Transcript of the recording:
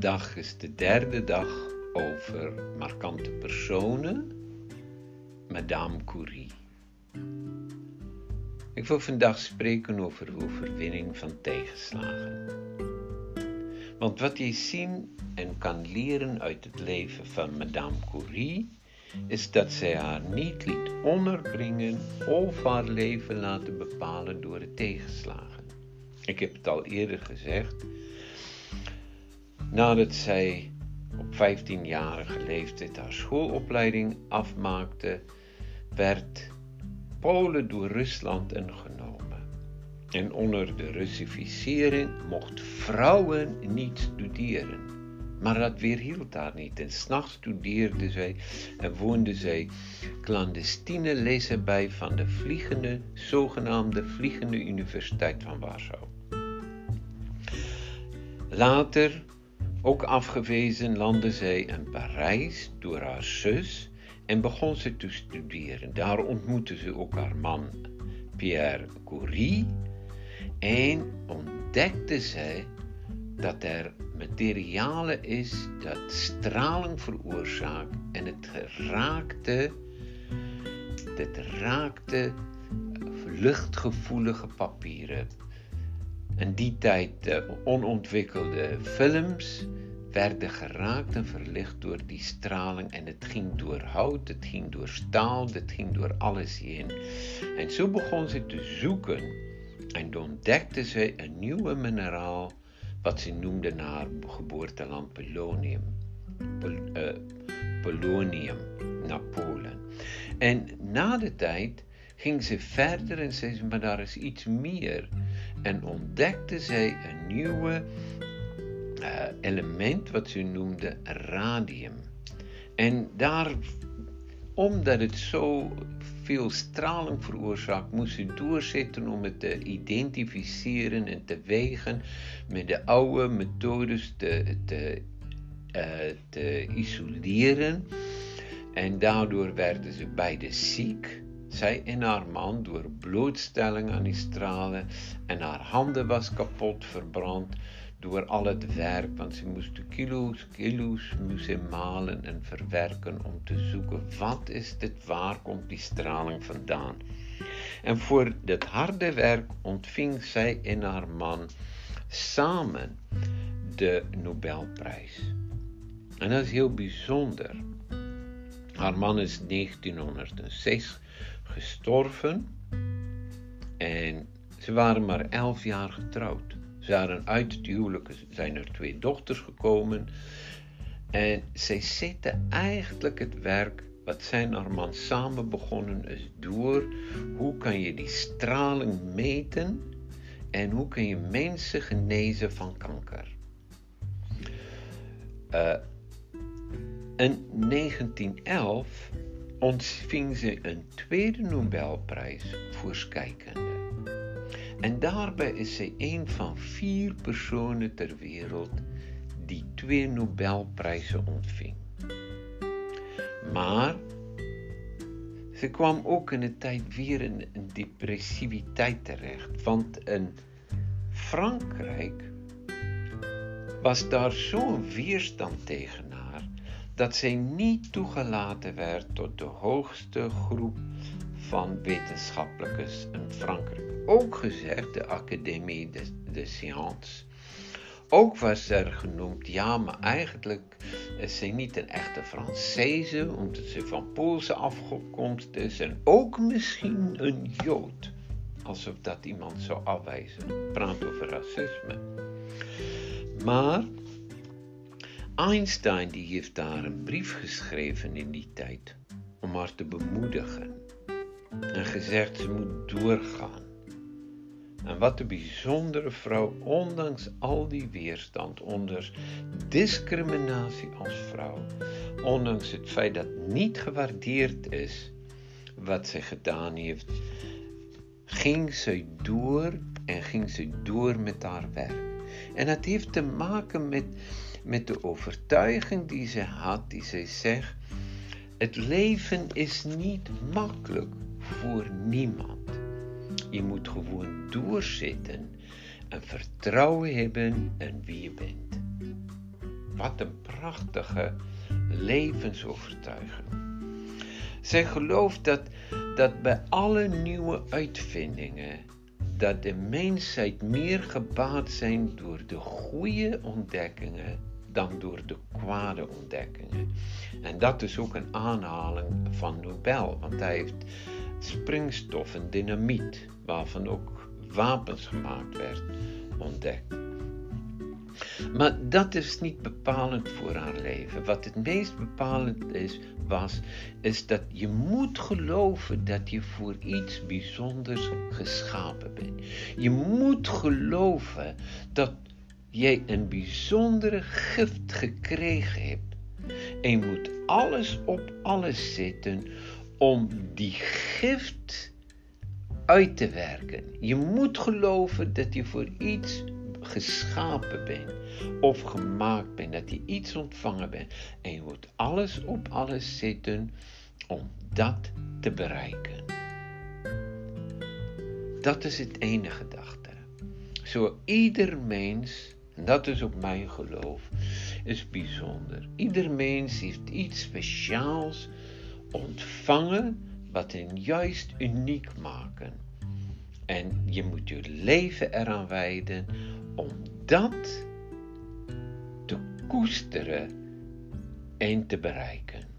Vandaag is de derde dag over markante personen, Madame Curie. Ik wil vandaag spreken over de overwinning van tegenslagen. Want wat je zien en kan leren uit het leven van Madame Curie, is dat zij haar niet liet onderbrengen of haar leven laten bepalen door de tegenslagen. Ik heb het al eerder gezegd. Nadat zij op 15-jarige leeftijd haar schoolopleiding afmaakte, werd Polen door Rusland ingenomen. En onder de Russificering mocht vrouwen niet studeren. Maar dat weerhield haar niet. En s'nachts studeerde zij en woonde zij clandestine lessen bij van de vliegende, zogenaamde Vliegende Universiteit van Warschau. Later, ook afgewezen, landde zij in Parijs door haar zus en begon ze te studeren. Daar ontmoette ze ook haar man Pierre Curie en ontdekte zij dat er materialen is dat straling veroorzaakt en het raakte, het raakte luchtgevoelige papieren. In die tijd de onontwikkelde films werden geraakt en verlicht door die straling. En het ging door hout, het ging door staal, het ging door alles heen. En zo begon ze te zoeken en ontdekte ze een nieuwe mineraal, wat ze noemde naar haar geboorteland polonium. Pol, uh, polonium, naar Polen. En na de tijd ging ze verder en zei ze, maar daar is iets meer. En ontdekte zij een nieuwe uh, element wat ze noemde radium. En daar, omdat het zo veel straling veroorzaakt, moest ze doorzetten om het te identificeren en te wegen met de oude methodes te, te, te isoleren. En daardoor werden ze beide ziek. Zij en haar man door blootstelling aan die stralen en haar handen was kapot verbrand door al het werk, want ze moesten kilo's, kilo's malen en verwerken om te zoeken wat is dit, waar komt die straling vandaan. En voor dit harde werk ontving zij en haar man samen de Nobelprijs. En dat is heel bijzonder. Haar man is 1906 gestorven en ze waren maar elf jaar getrouwd. Ze waren uit het huwelijk, zijn er twee dochters gekomen. En zij zetten eigenlijk het werk wat zijn haar man samen begonnen is door. Hoe kan je die straling meten en hoe kun je mensen genezen van kanker? Uh, in 1911 ontving sy 'n tweede Nobelprys vir skeikunde. En daarbey is sy een van vier persone ter wêreld die twee Nobelpryse ontving. Maar sy kwam ook in 'n tyd weer in, in depressiwiteit terecht, want in Frankryk was daar so 'n weerstand teen dat zij niet toegelaten werd tot de hoogste groep van wetenschappelijkers in Frankrijk. Ook gezegd de Académie de, de Sciences. Ook was er genoemd, ja, maar eigenlijk is zij niet een echte Française, omdat ze van Poolse afkomst is en ook misschien een Jood. Alsof dat iemand zou afwijzen. Praat over racisme. Maar Einstein die heeft daar een brief geschreven in die tijd om haar te bemoedigen en gezegd ze moet doorgaan. En wat een bijzondere vrouw, ondanks al die weerstand, ondanks discriminatie als vrouw, ondanks het feit dat niet gewaardeerd is wat ze gedaan heeft, ging ze door en ging ze door met haar werk. En dat heeft te maken met, met de overtuiging die ze had, die ze zegt, het leven is niet makkelijk voor niemand. Je moet gewoon doorzitten en vertrouwen hebben in wie je bent. wat een prachtige levensovertuiging. Zij gelooft dat, dat bij alle nieuwe uitvindingen dat de mensheid meer gebaat zijn door de goede ontdekkingen dan door de kwade ontdekkingen. En dat is ook een aanhaling van Nobel, want hij heeft springstof en dynamiet, waarvan ook wapens gemaakt werden, ontdekt. Maar dat is niet bepalend voor haar leven. Wat het meest bepalend is, was, is dat je moet geloven dat je voor iets bijzonders geschapen bent. Je moet geloven dat jij een bijzondere gift gekregen hebt. En je moet alles op alles zetten om die gift uit te werken. Je moet geloven dat je voor iets geschapen bent of gemaakt bent, dat je iets ontvangen bent. En je moet alles op alles zetten om dat te bereiken. Dat is het enige gedachte. Zo ieder mens, en dat is ook mijn geloof, is bijzonder. Ieder mens heeft iets speciaals ontvangen wat hen juist uniek maken. En je moet je leven eraan wijden om dat te koesteren en te bereiken.